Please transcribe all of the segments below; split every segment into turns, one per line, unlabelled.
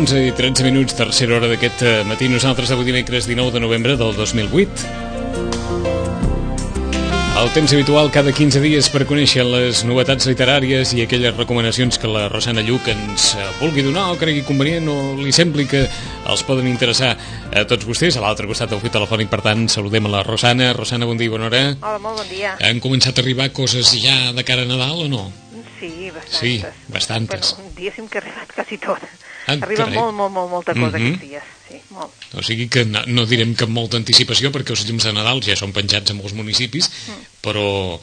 11 i 13 minuts, tercera hora d'aquest eh, matí. Nosaltres avui dimecres 19 de novembre del 2008. El temps habitual cada 15 dies per conèixer les novetats literàries i aquelles recomanacions que la Rosana Lluc ens eh, vulgui donar o cregui convenient o li sembli que els poden interessar a tots vostès. A l'altre costat del fil telefònic, per tant, saludem a la Rosana. Rosana, bon dia bona hora.
Hola, molt bon dia.
Han començat a arribar coses ja de cara a Nadal o no?
Sí, bastantes.
Sí, bastantes.
Bueno, diguéssim que ha arribat quasi tot.
Ah,
Arriba
carai.
molt, molt, molt, molta cosa
Mhm.
aquests dies. Sí, molt.
O sigui que no, no direm que amb molta anticipació perquè els llums de Nadal ja són penjats a molts municipis,
Mm.
però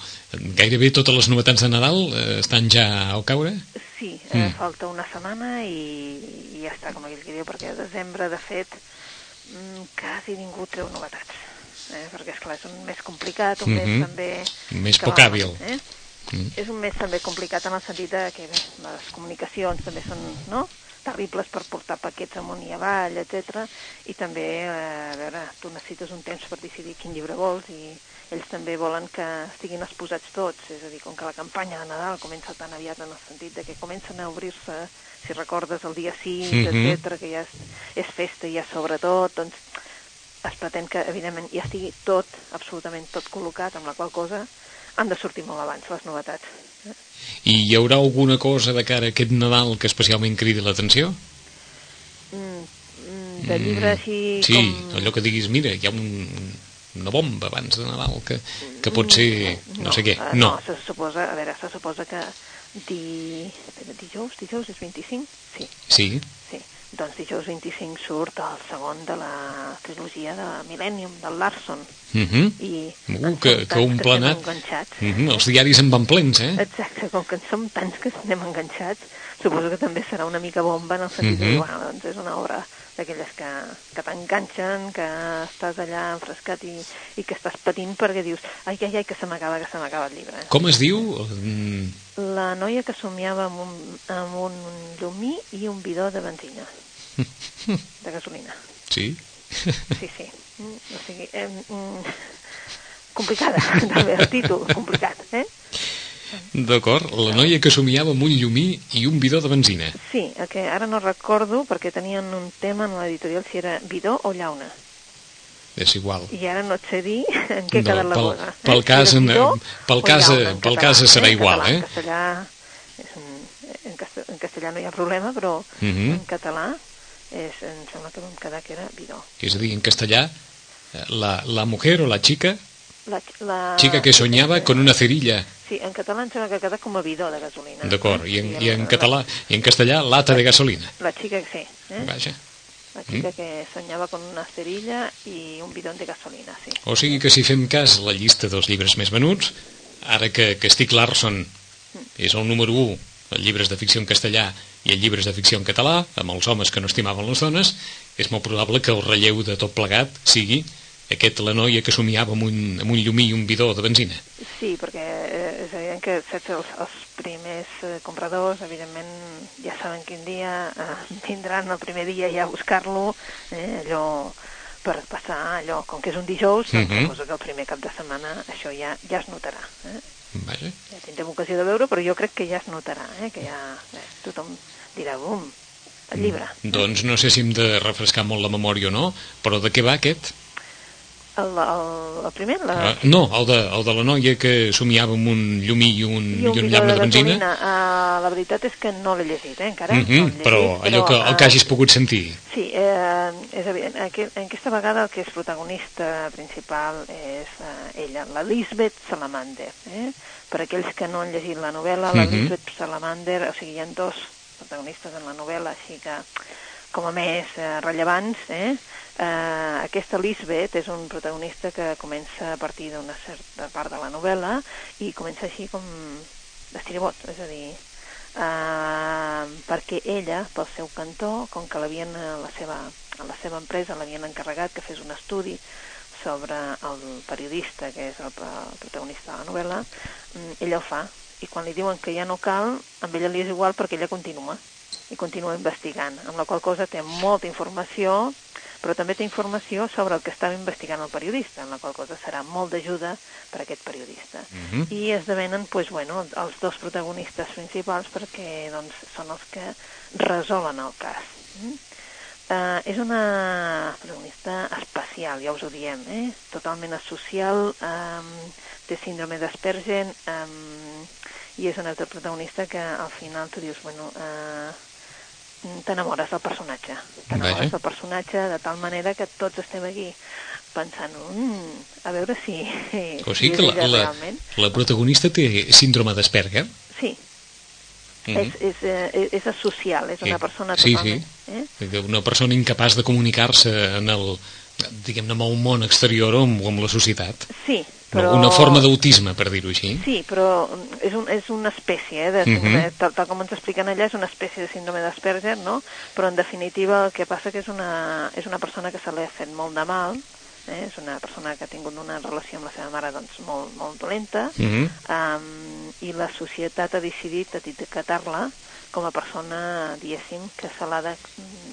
gairebé totes les novetats de Nadal eh, estan ja al caure?
Sí, eh,
Mm.
falta una setmana i, i ja està, com aquell que diu, perquè a desembre, de fet, mm, quasi ningú treu novetats. Eh, perquè, esclar, és un mes complicat, un
Mhm.
mes també...
Un mes poc hàbil.
Eh?
Mm.
És un mes també complicat en el sentit de que bé, les comunicacions també són no? Terribles per portar paquets amunt i avall, etc. I també, eh, a veure, tu necessites un temps per decidir quin llibre vols i ells també volen que estiguin exposats tots, és a dir, com que la campanya de Nadal comença tan aviat en el sentit de que comencen a obrir-se, si recordes, el dia 6,
Mhm.
etc que ja és, és festa i ja sobretot, doncs es pretén que, evidentment, ja estigui tot, absolutament tot col·locat, amb la qual cosa han de sortir molt abans les novetats.
I hi haurà alguna cosa de cara a aquest Nadal que especialment cridi l'atenció?
Mm, mm, de llibre així
Sí,
com...
allò que diguis, mira, hi ha un, una bomba abans de Nadal que, que pot ser no, sé què.
eh,
No,
no se suposa, a veure, se suposa que di... dijous, dijous és 25? Sí,
sí,
sí. Doncs dijous 25 surt el segon de la trilogia de Millennium, del Larson.
uh -huh.
I
Uh, que- que un
estem
planat. uh -huh. els diaris en van plens, eh?
Exacte, com que en som tants que anem enganxats, suposo que també serà una mica bomba en el sentit
Mhm.
de, bueno, doncs és una obra d'aquelles que, que t'enganxen, que estàs allà enfrescat i, i que estàs patint perquè dius, ai, ai, ai, que se m'acaba, que se m'acaba el llibre.
Com es diu? Mm,
La noia que somiava amb un, amb un llumí i un bidó de benzina, de gasolina.
sí?
Sí, sí. Mm, O sigui, eh, complicada, també el títol, complicat, eh?
D'acord, la noia que somiava amb un llumí i un bidó de benzina.
Sí, el que ara no recordo perquè tenien un tema en l'editorial si era bidó o llauna.
És igual.
I ara no et sé dir en què
No,
quedat la
pel-
cosa.
pel
Si
cas en-
bidó
pel cas-
llauna en
pel
català,
cas serà
en
igual,
català,
eh?
En castellà, és un, en, castellà, en castellà no hi ha problema, però
Mhm.
en català és, em sembla que vam quedar que era bidó.
És a dir, en castellà, eh, la, la mujer o la chica,
La, la...
chica que soñaba con una cerilla.
Sí, en català em sembla que ha quedat com a bidó de gasolina.
D'acord, i, en, i en català, i en castellà, lata de gasolina.
La xica, sí. Eh?
Vaja.
La
Mm.
chica que soñaba con una cerilla i un bidón de gasolina, sí.
O sigui que si fem cas a la llista dels llibres més venuts, ara que, que Stieg Larsson és el número 1 en llibres de ficció en castellà i en llibres de ficció en català, amb els homes que no estimaven les dones, és molt probable que el relleu de tot plegat sigui aquest la noia que somiava amb un, amb un llumí i un bidó de benzina.
Sí, perquè eh, és evident que saps, els, els primers eh, compradors, evidentment, ja saben quin dia eh, vindran el primer dia ja a buscar-lo, eh, allò per passar allò, com que és un dijous, doncs
Mhm.
suposo que el primer cap de setmana això ja ja es notarà. Eh?
Vaja.
Ja tindrem ocasió de veure, però jo crec que ja es notarà, eh? que ja eh, tothom dirà, bum, el llibre.
Doncs no sé si hem de refrescar molt la memòria o no, però de què va aquest?
El, el, el primer, la,
Uh, no, el de, el de la noia que somiava amb un llumí i un,
i un
i un llapne
de
de benzina.
Uh, la veritat és que no l'he llegit, eh, encara.
Mm
no l'he llegit,
però allò que, el que
eh,
hagis pogut sentir.
Sí, eh, és evident. Aqu aquesta vegada el que és protagonista principal és eh, ella, la Lisbeth Salamander. Eh? Per aquells que no han llegit la novel·la, la
Mhm.
Lisbeth Salamander, o sigui, hi ha dos protagonistes en la novel·la, així que com a més eh, rellevants, eh? Eh, aquesta Lisbeth és un protagonista que comença a partir d'una certa part de la novel·la i comença així com d'estiribot, és a dir, eh, perquè ella, pel seu cantó, com que l'havien a la seva, a la seva empresa l'havien encarregat que fes un estudi sobre el periodista, que és el, el protagonista de la novel·la, mm, ella ho fa. I quan li diuen que ja no cal, amb ella li és igual perquè ella continua i continua investigant, amb la qual cosa té molta informació, però també té informació sobre el que estava investigant el periodista, en la qual cosa serà molt d'ajuda per a aquest periodista.
Uh -huh.
I esdevenen pues, bueno, els dos protagonistes principals perquè doncs, són els que resolen el cas. Mm? Uh, és una protagonista especial, ja us ho diem, eh? totalment asocial, um, té síndrome d'Aspergen, um, i és una altra protagonista que al final tu dius, bueno, uh, t'enamores del personatge. T'enamores del personatge de tal manera que tots estem aquí pensant, mm, a veure si...
O sigui si que la, la, la protagonista té síndrome d'Asperger?
Sí. És, és, és, és social, és una persona totalment...
Sí, sí. Eh? Una persona incapaç de comunicar-se en el diguem-ne, amb el món exterior o amb, amb la societat.
Sí, però...
Una forma d'autisme, per dir-ho així.
Sí, però és, un, és una espècie, eh, de uh -huh. tal, tal com ens expliquen allà, és una espècie de síndrome d'Asperger, no? Però en definitiva el que passa que és una, és una persona que se li ha fet molt de mal, eh? és una persona que ha tingut una relació amb la seva mare doncs, molt, molt dolenta, uh -huh. um, i la societat ha decidit etiquetar-la com a persona, diguéssim, que se l'ha de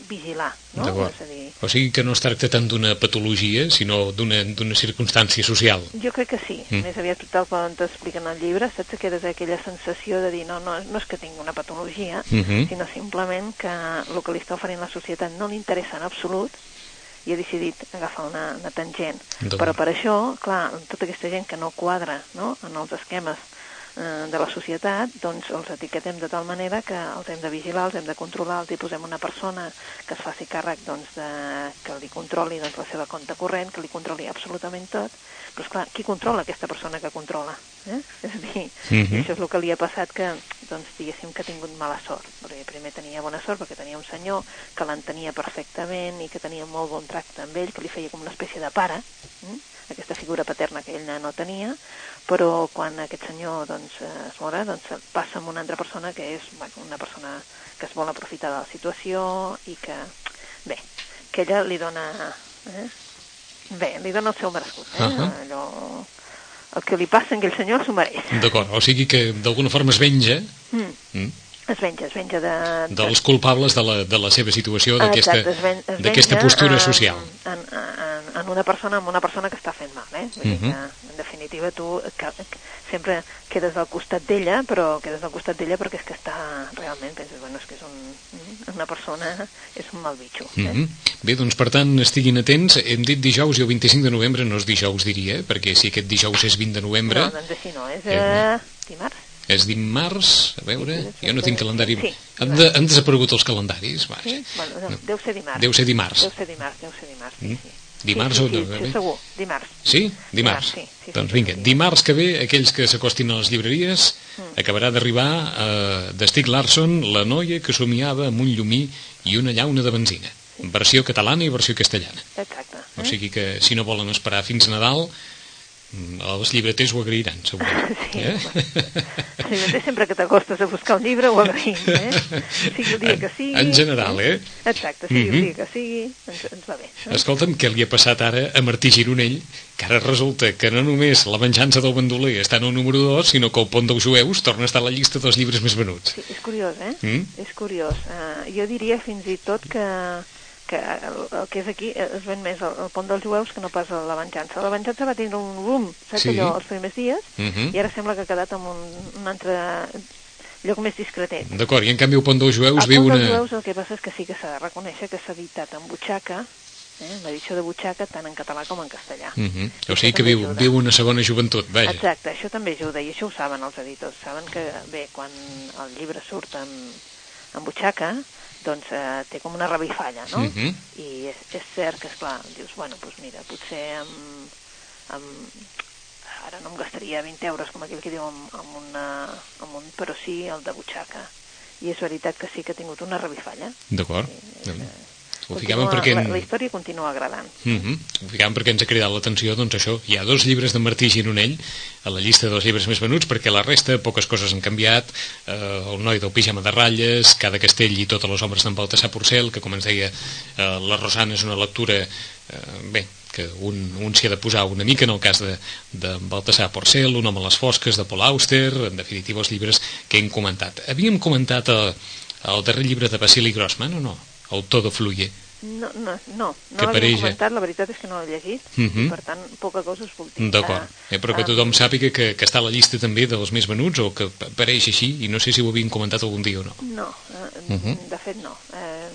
vigilar, no?
És a dir... O sigui que no es tracta tant d'una patologia, sinó d'una circumstància social.
Jo crec que sí. Mm. Més aviat tal quan t'expliquen el llibre, saps que quedes aquella sensació de dir no, no, no és que tingui una patologia, mm -hmm. sinó simplement que el que li està oferint la societat no li interessa en absolut i ha decidit agafar una, una tangent. Però per això, clar, tota aquesta gent que no quadra no? en els esquemes eh, de la societat, doncs els etiquetem de tal manera que els hem de vigilar, els hem de controlar, els hi posem una persona que es faci càrrec doncs, de, que li controli doncs, la seva compte corrent, que li controli absolutament tot, però esclar, qui controla aquesta persona que controla? Eh? És a dir, uh mhm. -huh. això és el que li ha passat que, doncs, diguéssim que ha tingut mala sort, perquè primer tenia bona sort perquè tenia un senyor que l'entenia perfectament i que tenia molt bon tracte amb ell, que li feia com una espècie de pare, eh? aquesta figura paterna que ell no tenia, però quan aquest senyor doncs, es mora, doncs passa amb una altra persona que és una persona que es vol aprofitar de la situació i que, bé, que ella li dona... Eh? Bé, li dona el seu merescut. Eh? Uh -huh. Allò, el que li passa a aquell senyor s'ho mereix.
D'acord, o sigui que d'alguna forma es venja mm. Mm
es venja, es venja de...
de... Dels culpables de la, de la seva situació, d'aquesta postura social.
En, en, en una persona en una persona que està eh? Vull uh -huh. dir que, en definitiva, tu que, que sempre quedes al costat d'ella, però quedes al costat d'ella perquè és que està realment, penses, bueno, és que és un, una persona, és un mal bitxo. Eh? Uh.
-huh. Bé, doncs, per tant, estiguin atents. Hem dit dijous i el 25 de novembre no és dijous, diria, perquè si aquest dijous és 20 de novembre...
No, doncs així no, és eh, dimarts.
És dimarts, a veure, jo no tinc calendari. Sí, han, de, han desaparegut els calendaris. Va.
Sí? Bueno, no, deu ser dimarts.
Deu ser dimarts.
Deu ser dimarts, deu ser dimarts, sí, mm. sí.
Dimarts
sí,
sí,
sí, sí, sí, segur, dimarts.
Sí? Dimarts. dimarts sí, sí, doncs vinga, dimarts que ve, aquells que s'acostin a les llibreries, mm. acabarà d'arribar uh, de Stig Larsson, La noia que somiava amb un llumí i una llauna de benzina. Sí. Versió catalana i versió castellana.
Exacte. Eh?
O sigui que si no volen esperar fins Nadal, Mm, els llibreters ho agrairan, segurament.
Sí, eh? els llibreters sempre que t'acostes a buscar un llibre ho agraïm, eh? Sigui el dia que sigui...
En general, eh?
Exacte, sigui mm -hmm. el dia que sigui, ens, ens va bé.
Eh? Escolta'm, què li ha passat ara a Martí Gironell, que ara resulta que no només la venjança del bandoler està en el número 2, sinó que el pont dels jueus torna a estar a la llista dels llibres més venuts.
Sí, és curiós, eh? Mm? És curiós. Uh, jo diria fins i tot que que el, que és aquí es ven més el, el pont dels jueus que no pas la venjança. La venjança va tindre un boom, saps sí. allò, els primers dies, uh mhm. -huh. i ara sembla que ha quedat en un, un altre lloc més discretet.
D'acord, i en canvi el pont dels jueus
el
viu una...
El pont dels jueus el que passa és que sí que s'ha de reconèixer que s'ha editat en butxaca, eh, l'edició de butxaca tant en català com en castellà.
Uh mhm. -huh. O sigui que viu, viu una segona joventut, vaja.
Exacte, això també ajuda, i això ho saben els editors. Saben que, bé, quan el llibre surt en, en butxaca, doncs eh, té com una revifalla, no? Uh
mhm. -huh.
I és, és cert que, és clar, dius, bueno, doncs mira, potser amb, amb, ara no em gastaria 20 euros, com aquell que diu, amb, amb, una, amb un, però sí el de butxaca. I és veritat que sí que ha tingut una revifalla.
D'acord.
Sí, ho ficàvem perquè... La, la història continua agradant.
Mm -hmm. Ho ficàvem perquè ens ha cridat l'atenció, doncs això, hi ha dos llibres de Martí Gironell a la llista dels llibres més venuts, perquè la resta, poques coses han canviat, eh, el noi del pijama de ratlles, cada castell i totes les ombres d'en Baltasar Porcel, que com ens deia, eh, la Rosana és una lectura, eh, bé, que un, un s'hi ha de posar una mica en el cas de, de Baltasar Porcel, Un home a les fosques de Paul Auster, en definitiva els llibres que hem comentat. Havíem comentat el, el darrer llibre de Basili Grossman o no? El Todo fluye.
No, no, no, no l'havia
eh?
comentat, la veritat és que no l'he llegit,
Mhm.
i per tant, poca cosa us puc dir.
D'acord, eh, però que
Ah,
tothom sàpiga que, que està a la llista també dels més venuts o que apareix així i no sé si ho havien comentat algun dia o no.
No, eh,
Mhm.
de fet no. Eh,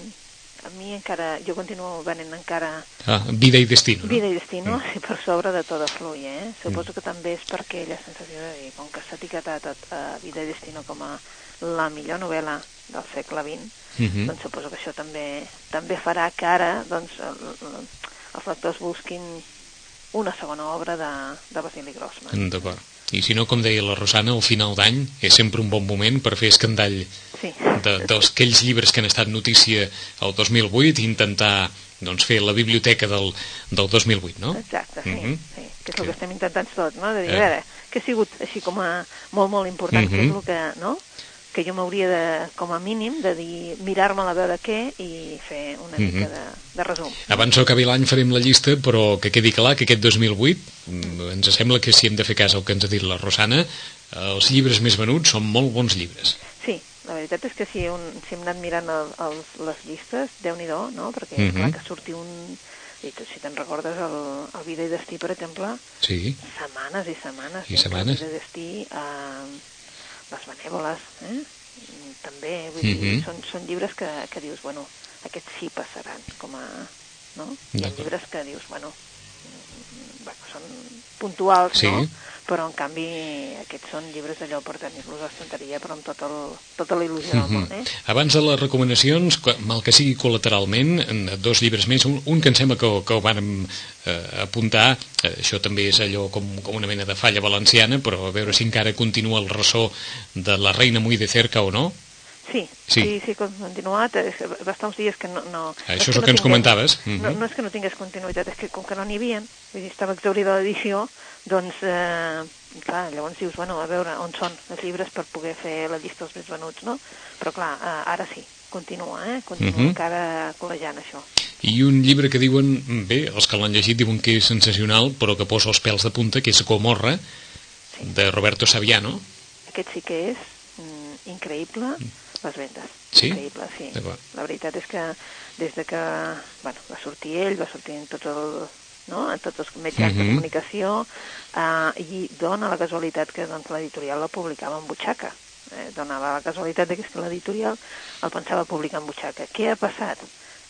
mi encara, jo continuo venent encara
Ah, vida i destino, no?
Vida i Destino
Mm.
i per sobre de Todo Fluye, eh? Suposo que també és per aquella sensació de dir, com que s'ha etiquetat a, a Vida i Destino com a la millor novel·la del segle XX,
Mhm.
doncs suposo que això també també farà que ara doncs, el, el, els lectors busquin una segona obra de, de Basili Grossman.
Mm, D'acord. I si no, com deia la Rosana, al final d'any és sempre un bon moment per fer escandall
Sí.
de, dels aquells llibres que han estat notícia el 2008 i intentar doncs, fer la biblioteca del, del 2008, no?
Exacte, sí,
Mhm.
sí, que és el que estem intentant tots, no? De dir,
Eh.
a veure, que ha sigut així com a molt, molt important, que és el que, no? Que jo m'hauria de, com a mínim, de dir, mirar-me-la a veure què i fer una
Mhm.
mica de, de resum.
Abans que acabi l'any farem la llista, però que quedi clar que aquest 2008 mm, ens sembla que si hem de fer cas al que ens ha dit la Rosana, eh, els llibres més venuts són molt bons llibres.
Sí, la veritat és que si, un, si hem anat mirant el, els, les llistes, déu nhi no? Perquè,
Mhm.
clar, que surti un... I tu, si te'n recordes, el, el Vida i Destí, per exemple,
Sí,
setmanes i setmanes.
I setmanes.
El Vida i Destí, eh, les benèvoles, eh? Mm, també, vull dir,
Mhm.
són, són llibres que, que dius, bueno, aquests sí passaran, com a... No? Hi ha llibres que dius, bueno, mm, bueno són puntuals,
Sí.
no? Però, en canvi, aquests són llibres d'allò per tenir-los a l'estanteria, però amb tot el, tota la il·lusió del món, eh?
Abans de les recomanacions, co- mal que sigui col·lateralment, en dos llibres més, un, un que em sembla que, que ho vàrem eh, apuntar, eh, això també és allò com, com una mena de falla valenciana, però a veure si encara continua el ressò de la reina muy de cerca o no.
Sí,
Sí.
sí, sí, continuat, és que va estar uns dies que no... no
Ah,
és
això és el que ens
tingués-
comentaves.
No,
Mhm.
no és que no tingués continuïtat, és que com que no n'hi havia, vull dir, estava exaurida l'edició, doncs, eh, clar, llavors dius, bueno, a veure on són els llibres per poder fer la llista dels més venuts, no? Però clar, eh, ara sí, continua, eh? Continua
Mhm.
encara col·legiant això.
I un llibre que diuen, bé, els que l'han llegit diuen que és sensacional, però que posa els pèls de punta, que és Gomorra, de Roberto Saviano.
Aquest sí que és mm, increïble, les vendes.
Sí?
Increïble, sí. La veritat és que des de que bueno, va sortir ell, va sortir en tots, el, no? en tots els mitjans de
Mhm.
comunicació eh, i dona la casualitat que doncs, l'editorial la publicava en butxaca. Eh, donava la casualitat de que és que l'editorial el pensava publicar en butxaca. Què ha passat?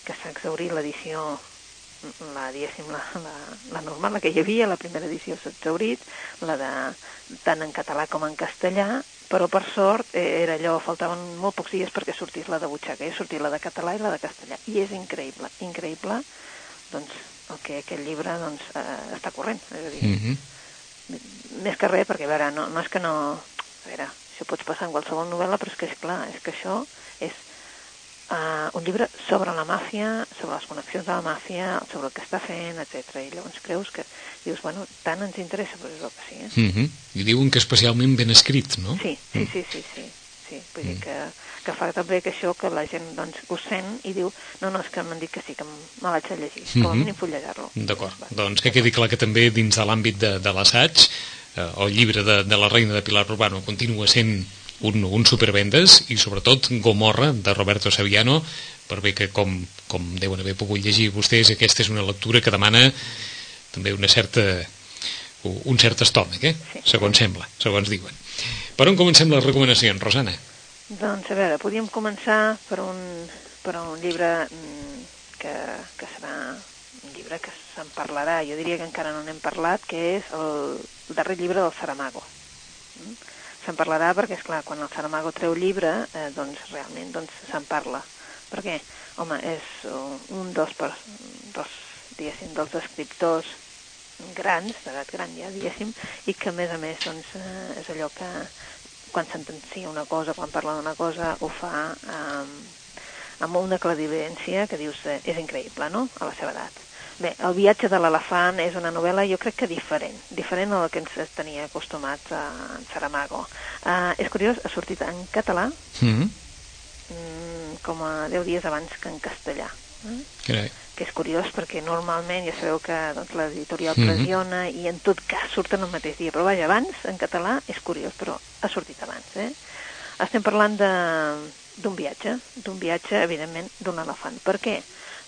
Que s'ha exaurit l'edició la, la, la, la normal, la que hi havia, la primera edició s'ha exaurit, la de tant en català com en castellà, però per sort eh, era allò, faltaven molt pocs dies perquè sortís la de butxaca, i sortia la de català i la de castellà, i és increïble, increïble, doncs, el que aquest llibre doncs, eh, està corrent, és a dir,
Mm -hmm.
més que res, perquè a veure, no, no és que no... A veure, això pots passar en qualsevol novel·la, però és que és clar, és que això és uh, un llibre sobre la màfia, sobre les connexions de la màfia, sobre el que està fent, etc. I llavors creus que dius, bueno, tant ens interessa, però és el que sí, eh?
Mm -hmm. I diuen que especialment ben escrit, no?
Sí, sí, sí, sí, sí, sí. Vull dir que, que fa també que això que la gent doncs, ho sent i diu, no, no, és que m'han dit que sí, que me l'haig de llegir, com a
Mhm.
mínim fullejar-lo.
D'acord,
Va.
doncs que quedi clar que també dins de l'àmbit de, de l'assaig eh, el llibre de, de la reina de Pilar Urbano continua sent un, un supervendes i sobretot Gomorra de Roberto Saviano per bé que com, com deuen haver pogut llegir vostès aquesta és una lectura que demana també una certa un cert estòmac, eh?
Sí.
segons sembla, segons diuen. Per on comencem les recomanacions, Rosana?
Doncs a veure, podríem començar per un, per un llibre mm, que, que serà un llibre que se'n parlarà, jo diria que encara no n'hem parlat, que és el, el darrer llibre del Saramago. Mm? Se'n parlarà perquè, és clar, quan el Saramago treu llibre, eh, doncs realment doncs, se'n parla. Perquè, home, és un dels, per, dels, diguéssim, dels escriptors grans, d'edat gran ja, diguéssim, i que a més a més doncs, eh, és allò que quan sentencia una cosa, quan parla d'una cosa, ho fa eh, amb una clarividència que dius eh, és increïble, no?, a la seva edat. Bé, El viatge de l'elefant és una novel·la jo crec que diferent, diferent a la que ens tenia acostumats a en Saramago. Eh, és curiós, ha sortit en català
Mm -hmm.
mm, com a 10 dies abans que en castellà. Eh?
Carai.
que és curiós perquè normalment ja sabeu que doncs, l'editorial
Mhm.
pressiona i en tot cas surten el mateix dia, però vaja, abans en català és curiós, però ha sortit abans. Eh? Estem parlant de- d'un viatge, d'un viatge, evidentment, d'un elefant. Per què?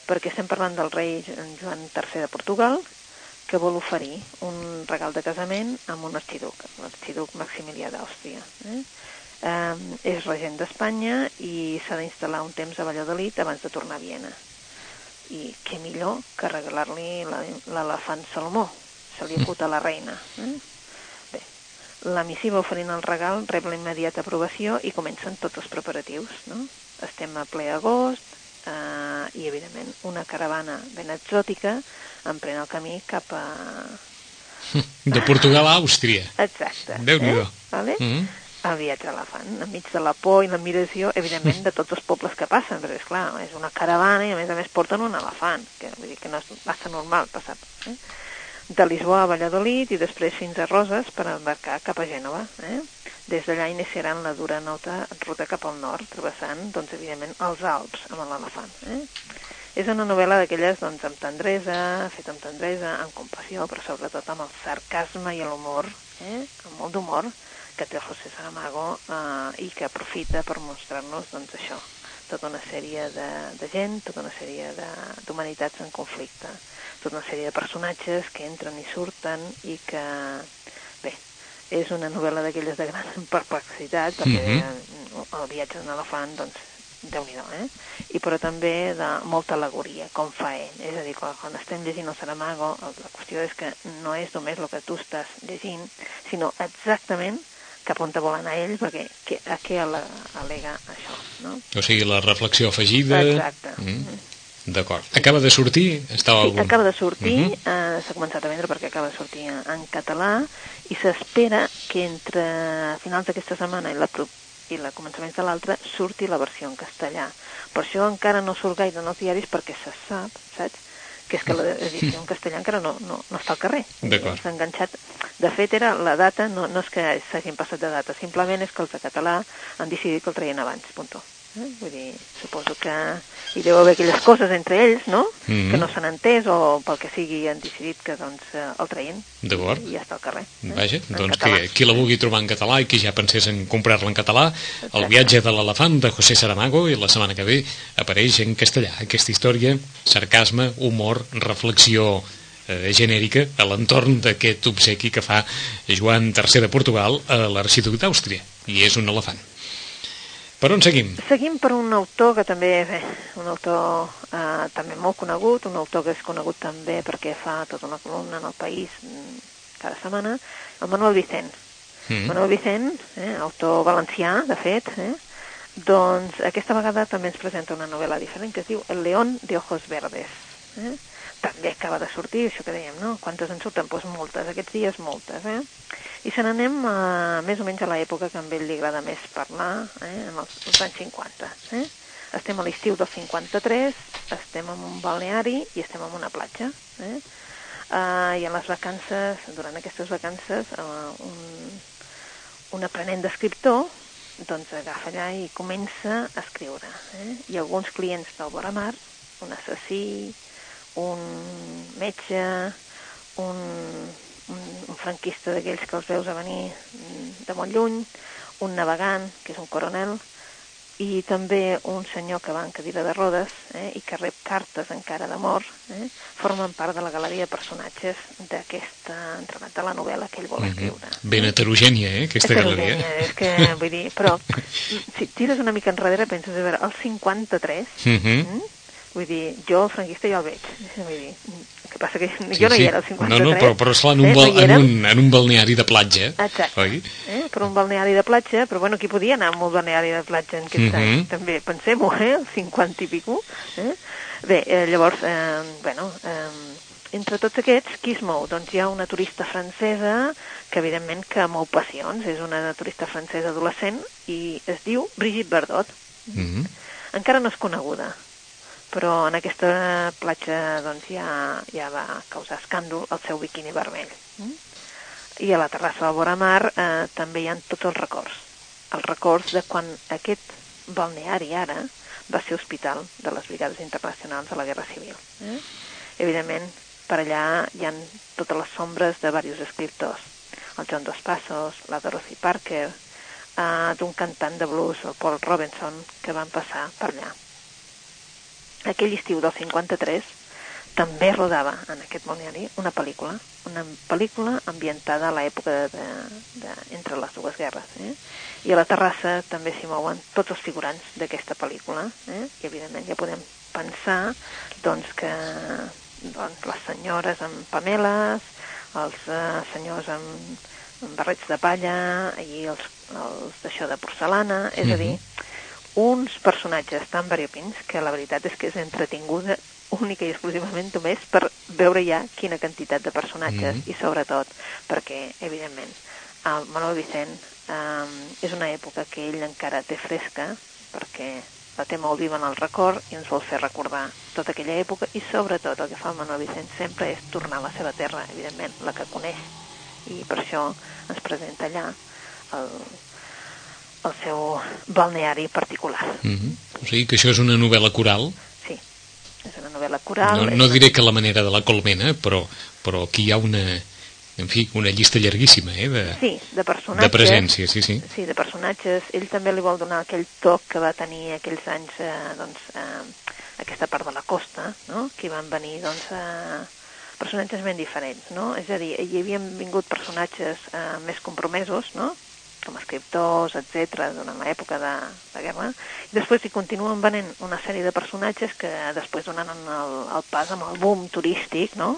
Perquè estem parlant del rei Joan III de Portugal, que vol oferir un regal de casament amb un arxiduc, l'arxiduc Maximilià d'Àustria. Eh? Eh, és regent d'Espanya i s'ha d'instal·lar un temps a Valladolid abans de tornar a Viena i què millor que regalar-li la- l'elefant Salomó. Se li acut a la reina. Eh? Bé, la missiva oferint el regal rep la immediata aprovació i comencen tots els preparatius. No? Estem a ple agost eh, i, evidentment, una caravana ben exòtica emprèn el camí cap a...
De Portugal a Àustria.
Exacte.
Déu-n'hi-do.
Eh? Vale?
Mm.
el viatge a l'elefant, enmig de la por i l'admiració, evidentment, de tots els pobles que passen, perquè, esclar, és una caravana i, a més a més, porten un elefant, que vull dir que no és massa normal passar. Eh? De Lisboa a Valladolid i després fins a Roses per embarcar cap a Gènova. Eh? Des d'allà iniciaran la dura nota ruta cap al nord, travessant, doncs, evidentment, els Alps amb l'elefant. Eh? És una novel·la d'aquelles doncs, amb tendresa, feta amb tendresa, amb compassió, però sobretot amb el sarcasme i l'humor, eh? amb molt d'humor, que té José Saramago eh, i que aprofita per mostrar-nos doncs, això, tota una sèrie de, de gent, tota una sèrie d'humanitats en conflicte, tota una sèrie de personatges que entren i surten i que, és una novel·la d'aquelles de gran perplexitat, perquè
Mhm.
el viatge d'un elefant, doncs, déu nhi eh? I però també de molta alegoria, com fa ell. És a dir, quan, quan estem llegint el Saramago, la qüestió és que no és només el que tu estàs llegint, sinó exactament cap on te vol anar ell, perquè que, a què ale- al·lega això, no?
O sigui, la reflexió afegida...
Exacte.
Mm. D'acord. Acaba de sortir? Estava
Sí,
algun...
acaba de sortir,
Mhm.
eh, s'ha començat a vendre perquè acaba de sortir en, català i s'espera que entre finals d'aquesta setmana i la, i la començaments de l'altra surti la versió en castellà. Per això encara no surt gaire en els diaris perquè se sap, saps? que és que l'edició en castellà encara no, no, no està al carrer.
D'acord.
S'ha enganxat. De fet, era la data, no, no és que s'hagin passat de data, simplement és que els de català han decidit que el traien abans, punto. Eh? Vull dir, suposo que hi deu haver aquelles coses entre ells, no?
Mhm.
Que no s'han entès o pel que sigui han decidit que doncs eh, el traien
D'acord.
i ja està al carrer. eh?
Vaja,
En
doncs
català.
qui, qui la vulgui trobar en català i qui ja pensés en comprar-la en català, El viatge de l'elefant de José Saramago i la setmana que ve apareix en castellà. Aquesta història, sarcasme, humor, reflexió eh, genèrica a l'entorn d'aquest obsequi que fa Joan III de Portugal a l'arxiduc d'Àustria, i és un elefant. Per on seguim?
Seguim per un autor que també és eh, un autor eh, també molt conegut, un autor que és conegut també perquè fa tota una columna en el país mm, cada setmana, el Manuel Vicent.
Mm.
Manuel Vicent, eh, autor valencià, de fet, eh, doncs aquesta vegada també ens presenta una novel·la diferent que es diu El león de ojos verdes. Eh? També acaba de sortir, això que dèiem, no? Quantes en surten? Doncs moltes, aquests dies moltes, eh? I se n'anem a, més o menys a l'època que a ell li agrada més parlar, eh? en els, els anys 50. Eh? Estem a l'estiu del 53, estem en un balneari i estem en una platja. Eh? Uh, I en les vacances, durant aquestes vacances, uh, un, un aprenent d'escriptor doncs agafa allà i comença a escriure. Eh? I alguns clients del Boramar, un assassí, un metge, un, un, un franquista d'aquells que els veus a venir mm, de molt lluny, un navegant, que és un coronel, i també un senyor que va en cadira de rodes eh, i que rep cartes encara de mort, eh, formen part de la galeria de personatges d'aquesta entregat de la novel·la que ell vol escriure.
Ben heterogènia, eh, aquesta
que
galeria.
És que, vull dir, però si tires una mica enrere penses, a veure, el 53,
Mhm.
mm? Vull dir, jo el franquista ja el veig, vull dir, que passa que
Sí,
jo no
sí.
hi era el 53.
No, no, però, però esclar, en un,
eh,
bal,
no
en, un, en un balneari de platja,
Exacte.
oi?
Eh? Per un balneari de platja, però bueno, qui podia anar a un balneari de platja en aquests
Mhm.
anys? També, pensem-ho, eh? El 50 i pico. Eh? Bé, eh, llavors, eh, bueno, eh, entre tots aquests, qui es mou? Doncs hi ha una turista francesa que evidentment que mou passions, és una turista francesa adolescent i es diu Brigitte Bardot.
Mhm.
Encara no és coneguda, però en aquesta platja doncs, ja, ja va causar escàndol el seu biquini vermell. Mm? I a la terrassa del Boramar eh, també hi ha tots els records. Els records de quan aquest balneari ara va ser hospital de les brigades internacionals de la Guerra Civil. Eh? Evidentment, per allà hi han totes les sombres de diversos escriptors. El John Dos Passos, la Dorothy Parker, eh, d'un cantant de blues, el Paul Robinson, que van passar per allà. Aquell estiu del 53 també rodava en aquest balneari una pel·lícula, una pel·lícula ambientada a l'època de, de, entre les dues guerres. Eh? I a la terrassa també s'hi mouen tots els figurants d'aquesta pel·lícula, eh? i evidentment ja podem pensar doncs, que doncs, les senyores amb pameles, els eh, senyors amb, amb barrets de palla i els, els d'això de porcelana, és mm -hmm. a dir, uns personatges tan variopins que la veritat és que és entretinguda única i exclusivament només per veure ja quina quantitat de personatges mm -hmm. i sobretot perquè, evidentment, el Manuel Vicent eh, és una època que ell encara té fresca perquè la té molt viva en el record i ens vol fer recordar tota aquella època i sobretot el que fa el Manuel Vicent sempre és tornar a la seva terra, evidentment, la que coneix i per això ens presenta allà el, el seu balneari particular.
Mm -hmm. O sigui que això és una novel·la coral
és una novel·la coral.
No, no diré que la manera de la colmena, però, però aquí hi ha una, en fi, una llista llarguíssima, eh? De,
sí, de personatges.
De presència, sí, sí.
Sí, de personatges. Ell també li vol donar aquell toc que va tenir aquells anys, eh, doncs, eh, aquesta part de la costa, no?, que van venir, doncs, eh, personatges ben diferents, no? És a dir, hi havien vingut personatges eh, més compromesos, no?, com escriptors, etc durant l'època de, de guerra. I després hi continuen venent una sèrie de personatges que després donen el, el pas amb el boom turístic, no?,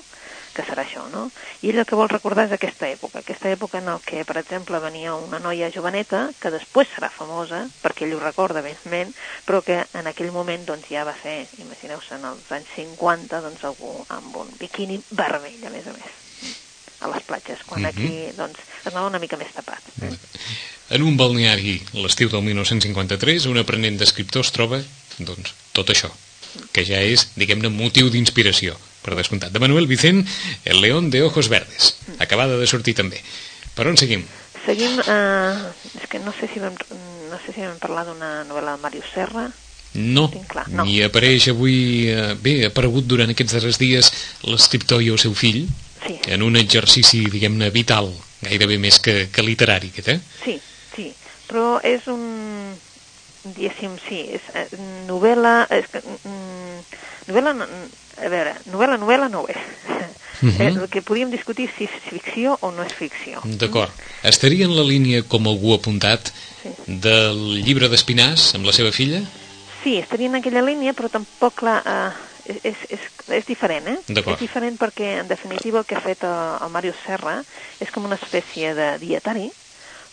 que serà això, no? I ell el que vol recordar és aquesta època, aquesta època en el que, per exemple, venia una noia joveneta, que després serà famosa, perquè ell ho recorda ben però que en aquell moment doncs, ja va ser, imagineu-se, en els anys 50, doncs algú amb un biquini vermell, a més a més a les platges, quan mm -hmm. aquí doncs, es anava una mica més tapat. Eh?
En un balneari, l'estiu del 1953, un aprenent d'escriptor es troba doncs, tot això, que ja és, diguem-ne, motiu d'inspiració, per descomptat. De Manuel Vicent, El león de ojos verdes, acabada de sortir també. Per on seguim?
Seguim, eh, és que no sé si vam, no sé si vam parlar d'una novel·la de Màrius Serra,
no, clar, no, i apareix avui, eh, bé, ha aparegut durant aquests darrers dies l'escriptor i el seu fill,
sí.
en un exercici, diguem-ne, vital, gairebé més que, que literari, aquest, eh?
Sí, sí, però és un, diguéssim, sí, és eh, novel·la, és que, mm, novel·la, a veure, novel·la, novel·la no ho és. Uh -huh. eh, el que podríem discutir si és ficció o no és ficció.
D'acord. Estaria en la línia, com algú ha apuntat, sí. del llibre d'Espinàs amb la seva filla?
Sí, estaria en aquella línia, però tampoc, clar, eh, és, és, és diferent, eh? És diferent perquè, en definitiva, el que ha fet el, el Mario Serra és com una espècie de dietari,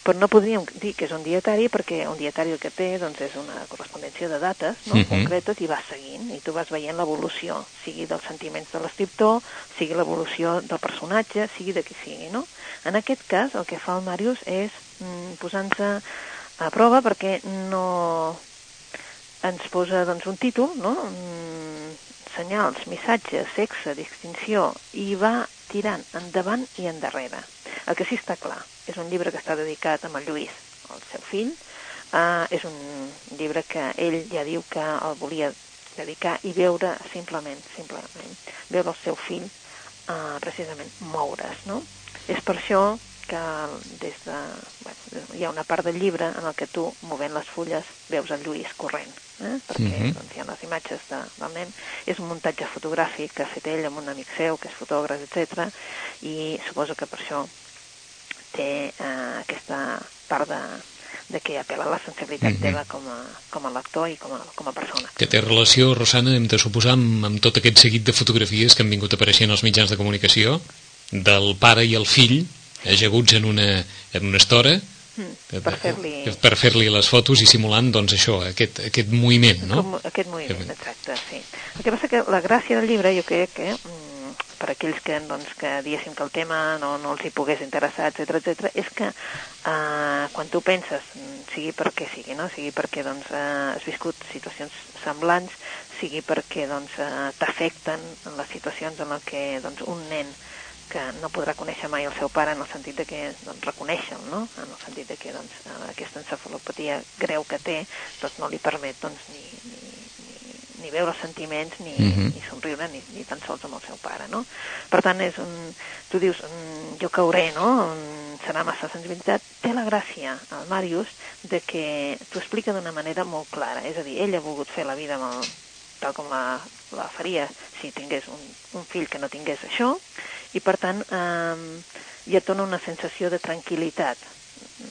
però no podríem dir que és un dietari perquè un dietari el que té doncs, és una correspondència de dates no? uh mhm. -huh. concretes i vas seguint i tu vas veient l'evolució, sigui dels sentiments de l'escriptor, sigui l'evolució del personatge, sigui de qui sigui, no? En aquest cas, el que fa el Marius és mm, posant-se a prova perquè no ens posa doncs, un títol, no? Mm, senyals, missatges, sexe, distinció, i va tirant endavant i endarrere. El que sí està clar, és un llibre que està dedicat a el Lluís, el seu fill, uh, és un llibre que ell ja diu que el volia dedicar i veure simplement, simplement, veure el seu fill uh, precisament moure's, no? És per això que des de, bueno, hi ha una part del llibre en el que tu, movent les fulles, veus el Lluís corrent, eh? perquè uh -huh. doncs, hi ha les imatges de, del nen. És un muntatge fotogràfic que ha fet ell amb un amic seu, que és fotògraf, etc. i suposo que per això té eh, aquesta part de, de que apela a la sensibilitat uh -huh. teva com a, com a lector i com a, com a persona.
Que té relació, Rosana, hem de suposar, amb, amb tot aquest seguit de fotografies que han vingut apareixent als mitjans de comunicació, del pare i el fill, ajaguts en una, en una estora,
Mm, per fer-li...
Per fer-li les fotos i simulant, doncs, això, aquest, aquest moviment, no?
Com, aquest moviment, exacte, sí. El que passa que la gràcia del llibre, jo crec que, mm, per aquells que, doncs, que diguéssim que el tema no, no els hi pogués interessar, etc etc, és que eh, quan tu penses, mm, sigui perquè sigui, no? sigui perquè doncs, eh, has viscut situacions semblants, sigui perquè doncs, eh, t'afecten en les situacions en què doncs, un nen que no podrà conèixer mai el seu pare en el sentit de que doncs, reconèixer no? en el sentit de que doncs, aquesta encefalopatia greu que té doncs, no li permet doncs, ni, ni, ni, ni veure sentiments ni, uh -huh. ni somriure ni, ni tan sols amb el seu pare no? per tant és un, tu dius jo cauré no? serà massa sensibilitat té la gràcia al Màrius de que t'ho explica d'una manera molt clara és a dir, ell ha volgut fer la vida amb el, tal com la, la faria si tingués un, un fill que no tingués això i per tant eh, ja et dona una sensació de tranquil·litat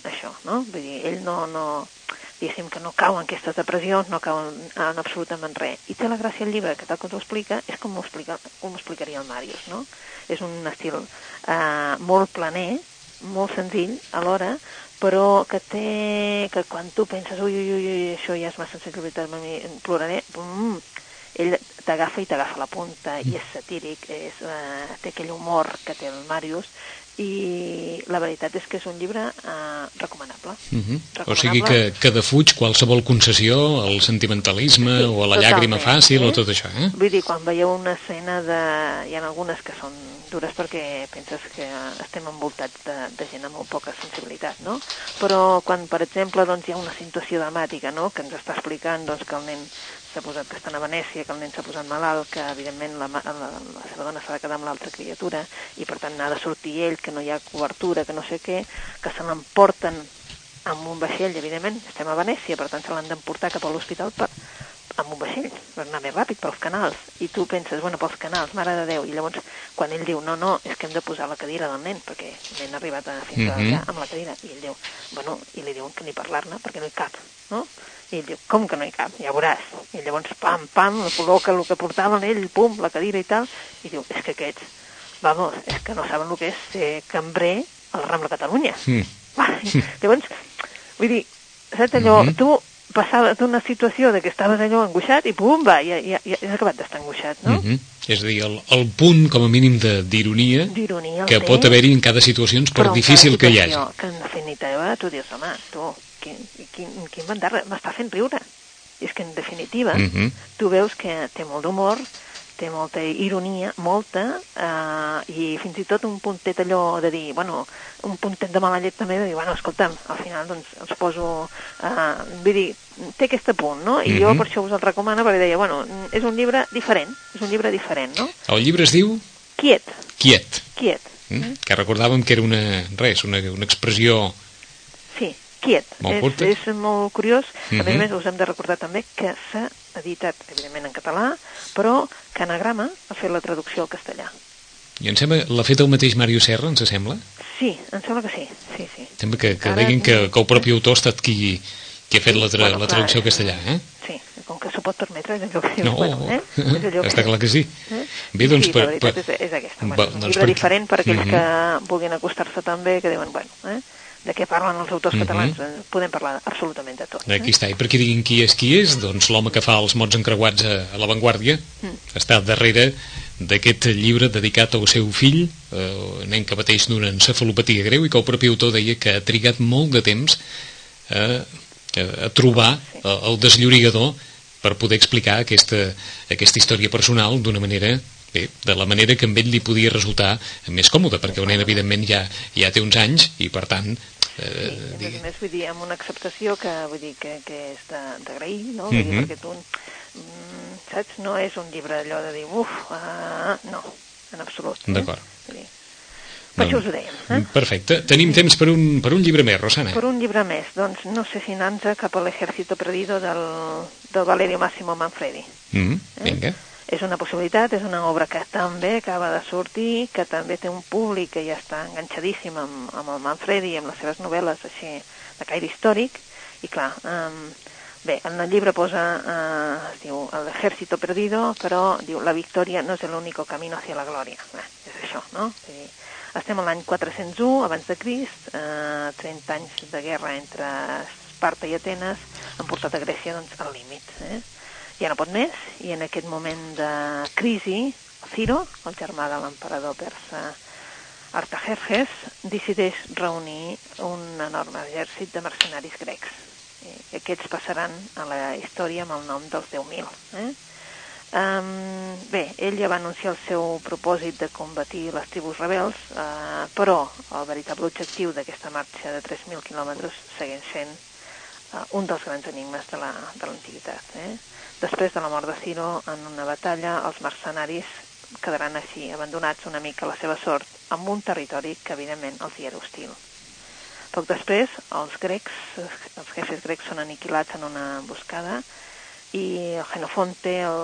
això, no? Vull dir, ell no, no diguéssim que no cau en aquestes depressions, no cau en, en absolutament res. I té la gràcia el llibre, que tal com t'ho explica, és com ho, explica, com ho explicaria el Màrius, no? És un estil eh, molt planer, molt senzill alhora, però que té, que quan tu penses ui, ui, ui, això ja és massa sensibilitat, ploraré, mm, ell t'agafa i t'agafa la punta i és satíric, és, eh, té aquell humor que té el Màrius i la veritat és que és un llibre eh, recomanable.
Uh. -huh. recomanable. O sigui que, que defuig qualsevol concessió al sentimentalisme sí, o a la llàgrima fàcil eh? o tot això, eh?
Vull dir, quan veieu una escena de... Hi ha algunes que són dures perquè penses que estem envoltats de, de gent amb molt poca sensibilitat, no? Però quan, per exemple, doncs, hi ha una situació dramàtica, no?, que ens està explicant doncs, que el nen s'ha posat que estan a Venècia, que el nen s'ha posat malalt, que evidentment la, la, la seva dona s'ha de quedar amb l'altra criatura i per tant n'ha de sortir ell, que no hi ha cobertura, que no sé què, que se l'emporten amb un vaixell, evidentment, estem a Venècia, per tant se l'han d'emportar cap a l'hospital per, amb un vaixell, per anar més ràpid pels canals. I tu penses, bueno, pels canals, mare de Déu. I llavors, quan ell diu, no, no, és que hem de posar la cadira del nen, perquè el nen ha arribat a fins mm -hmm. allà amb la cadira. I ell diu, bueno, i li diuen que ni parlar-ne perquè no hi cap, no? I ell diu, com que no hi cap? Ja veuràs. I llavors, pam, pam, col·loca el que portaven ell, pum, la cadira i tal, i diu, és que aquests, vamos, és que no saben el que és ser cambrer al Rambla Catalunya. Mm. llavors, vull dir, saps allò, mm -hmm. tu passaves d'una situació de que estaves allò angoixat i pum, va, ja, ja, ja has acabat d'estar angoixat, no? Mm -hmm.
És a dir, el, el punt, com a mínim, d'ironia que pot haver-hi en cada situació, per difícil que hi hagi.
Que en definitiva tu dius, home, tu, quin, quin, quin bandar, m'està fent riure. I és que, en definitiva, mhm. -huh. tu veus que té molt d'humor, té molta ironia, molta, eh, i fins i tot un puntet allò de dir, bueno, un puntet de mala llet també de dir, bueno, escolta'm, al final doncs els poso, eh, vull dir, té aquest punt, no? I uh -huh. jo mhm. per això us el recomano, perquè deia, bueno, és un llibre diferent, és un llibre diferent, no?
El llibre es diu?
Quiet.
Quiet.
Quiet.
Mm? Que recordàvem que era una, res, una, una expressió
quiet. Molt és, és molt curiós. Uh -huh. A més a mhm. més, us hem de recordar també que s'ha editat, evidentment, en català, però que Anagrama ha fet la traducció al castellà.
I em sembla, l'ha fet el mateix Mario Serra, ens sembla?
Sí, em sembla que sí, sí, sí.
Sembla que, que Ara, deguin que, que el propi autor ha estat qui, qui ha fet sí, la, tra bueno, la traducció al castellà, eh?
Sí, com que s'ho pot permetre, és allò que dius, no, bueno, eh? És
allò Està clar que sí. Eh? Bé, doncs,
sí, per, la veritat per... és, és aquesta. Bueno, un doncs llibre per... diferent per aquells mhm. -huh. que vulguin acostar-se també, que diuen, bueno, eh? De què parlen els autors mm -hmm. catalans, podem parlar absolutament de tot.
Eh? Aquí està, i perquè diguin qui és qui és, doncs l'home que fa els mots encreuats a, a l'avantguàrdia mm. està darrere d'aquest llibre dedicat al seu fill, eh, nen que pateix d'una encefalopatia greu i que el propi autor deia que ha trigat molt de temps a, a, a trobar sí. el desllorigador per poder explicar aquesta, aquesta història personal d'una manera bé, de la manera que amb ell li podia resultar més còmode, perquè el nen evidentment ja, ja té uns anys i per tant
Eh, sí, a més, més, vull dir, amb una acceptació que, vull dir, que, que és d'agrair, no? Vull dir, mm -hmm. perquè tu, mm, saps, no és un llibre allò de dir, uf, uh, no, en absolut.
Eh? D'acord. Eh?
Per això us ho dèiem. Eh?
Perfecte. Tenim temps per un, per un llibre més, Rosana.
Per un llibre més. Doncs no sé si anar cap a l'Ejército Perdido del, del Valerio Massimo Manfredi.
Mm -hmm. eh? Vinga
és una possibilitat, és una obra que també acaba de sortir, que també té un públic que ja està enganxadíssim amb, amb el Manfredi i amb les seves novel·les així de caire històric, i clar, um, bé, en el llibre posa, uh, es diu El ejército perdido, però diu la victòria no és l'únic camino hacia la glòria. Bé, és això, no? Dir, estem a l'any 401 abans de Crist, uh, 30 anys de guerra entre Esparta i Atenes han portat a Grècia doncs, al límit. Eh? Ja no pot més, i en aquest moment de crisi, Ciro, el germà de l'emperador persa Artajerjes, decideix reunir un enorme exèrcit de mercenaris grecs. I aquests passaran a la història amb el nom dels 10.000. Eh? Um, bé, ell ja va anunciar el seu propòsit de combatir les tribus rebels, uh, però el veritable objectiu d'aquesta marxa de 3.000 quilòmetres segueix sent uh, un dels grans enigmes de l'antiguitat. La, eh? Després de la mort de Ciro, en una batalla, els mercenaris quedaran així, abandonats una mica a la seva sort, amb un territori que evidentment els hi era hostil. Poc després, els grecs, els jefes grecs són aniquilats en una emboscada i el Xenofonte, el,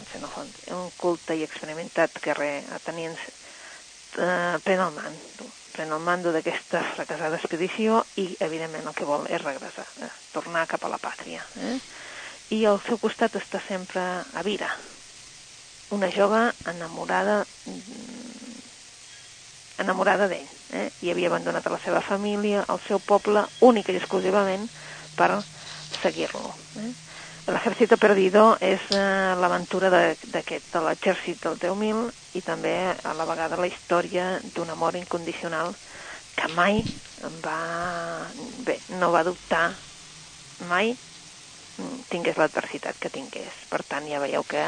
el Xenofonte, un culte i experimentat guerrer ateniens, eh, pren el mando, pren el mando d'aquesta fracassada expedició i, evidentment, el que vol és regressar, eh, tornar cap a la pàtria. Eh? I al seu costat està sempre Avira, una jove enamorada mm, enamorada d'ell, eh? i havia abandonat la seva família, el seu poble, únic i exclusivament per seguir-lo. Eh? L'Ejército Perdido és eh, l'aventura d'aquest, de l'exèrcit del 10.000 i també a la vegada la història d'un amor incondicional que mai va, bé, no va dubtar mai tingués l'adversitat que tingués. Per tant, ja veieu que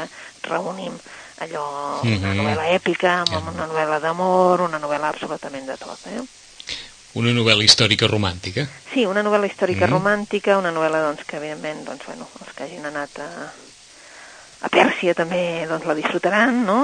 reunim allò, una mm -hmm. novel·la èpica, amb una novel·la d'amor, una novel·la absolutament de tot. Eh?
Una novel·la històrica romàntica.
Sí, una novel·la històrica mm. romàntica, una novel·la doncs, que evidentment doncs, bueno, els que hagin anat a, a Pèrsia també doncs, la disfrutaran, no?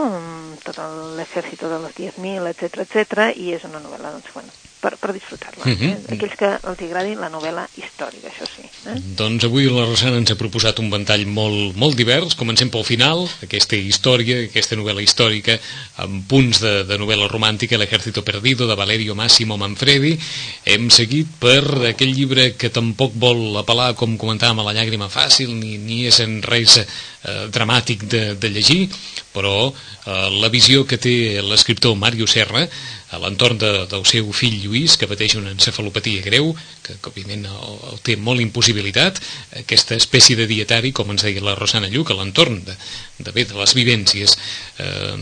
tot l'exèrcit de los 10.000, etc etc i és una novel·la doncs, bueno, per, per disfrutar-la. Uh -huh. eh? Aquells que els agradi la novel·la històrica, això sí. Eh?
Doncs avui la Rosana ens ha proposat un ventall molt, molt divers. Comencem pel final, aquesta història, aquesta novel·la històrica, amb punts de, de novel·la romàntica, L'Ejército Perdido, de Valerio Massimo Manfredi. Hem seguit per aquell llibre que tampoc vol apel·lar, com comentàvem, a la llàgrima fàcil, ni, ni és en res eh, dramàtic de, de llegir, però eh, la visió que té l'escriptor Mario Serra a l'entorn de, del seu fill Lluís, que pateix una encefalopatia greu, que, que òbviament el, el té molt impossibilitat, aquesta espècie de dietari, com ens deia la Rosana Lluc, a l'entorn de, de, bé, de les vivències eh,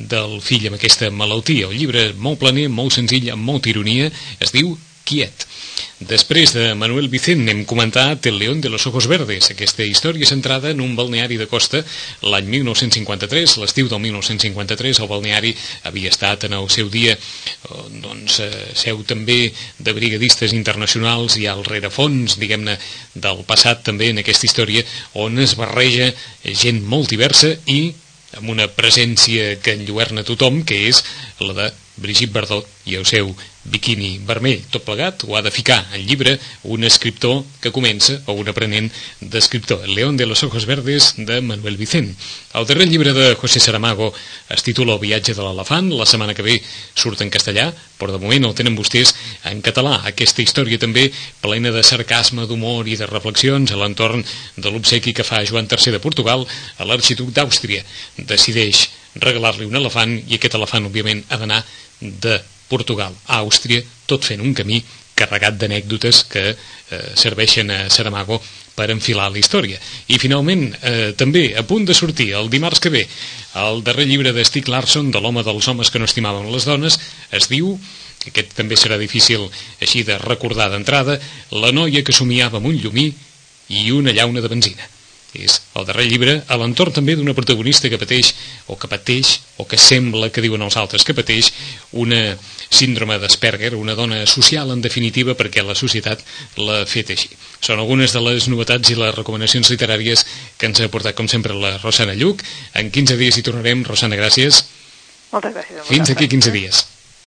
del fill amb aquesta malaltia. El llibre molt planer, molt senzill, amb molta ironia, es diu Quiet. Després de Manuel Vicent hem comentat El León de los Ojos Verdes, aquesta història centrada en un balneari de costa. L'any 1953, l'estiu del 1953, el balneari havia estat en el seu dia eh, doncs, eh, seu també de brigadistes internacionals i al rerefons, diguem-ne, del passat també en aquesta història on es barreja gent molt diversa i amb una presència que enlluerna tothom, que és la de Brigitte Bardot i el seu biquini vermell, tot plegat, ho ha de ficar al llibre un escriptor que comença, o un aprenent d'escriptor, El León de los Ojos Verdes, de Manuel Vicent. El darrer llibre de José Saramago es titula El viatge de l'elefant, la setmana que ve surt en castellà, però de moment el tenen vostès en català. Aquesta història també plena de sarcasme, d'humor i de reflexions a l'entorn de l'obsequi que fa Joan III de Portugal a l'arxiduc d'Àustria. Decideix regalar-li un elefant i aquest elefant, òbviament, ha d'anar de Portugal a Àustria, tot fent un camí carregat d'anècdotes que eh, serveixen a Saramago per enfilar la història. I finalment, eh, també, a punt de sortir, el dimarts que ve, el darrer llibre de Stieg Larsson, de l'home dels homes que no estimaven les dones, es diu, aquest també serà difícil així de recordar d'entrada, la noia que somiava amb un llumí i una llauna de benzina és el darrer llibre a l'entorn també d'una protagonista que pateix o que pateix o que sembla que diuen els altres que pateix una síndrome d'Asperger, una dona social en definitiva perquè la societat l'ha fet així. Són algunes de les novetats i les recomanacions literàries que ens ha portat com sempre la Rosana Lluc. En 15 dies hi tornarem. Rosana, gràcies.
Moltes gràcies.
Fins aquí 15 dies.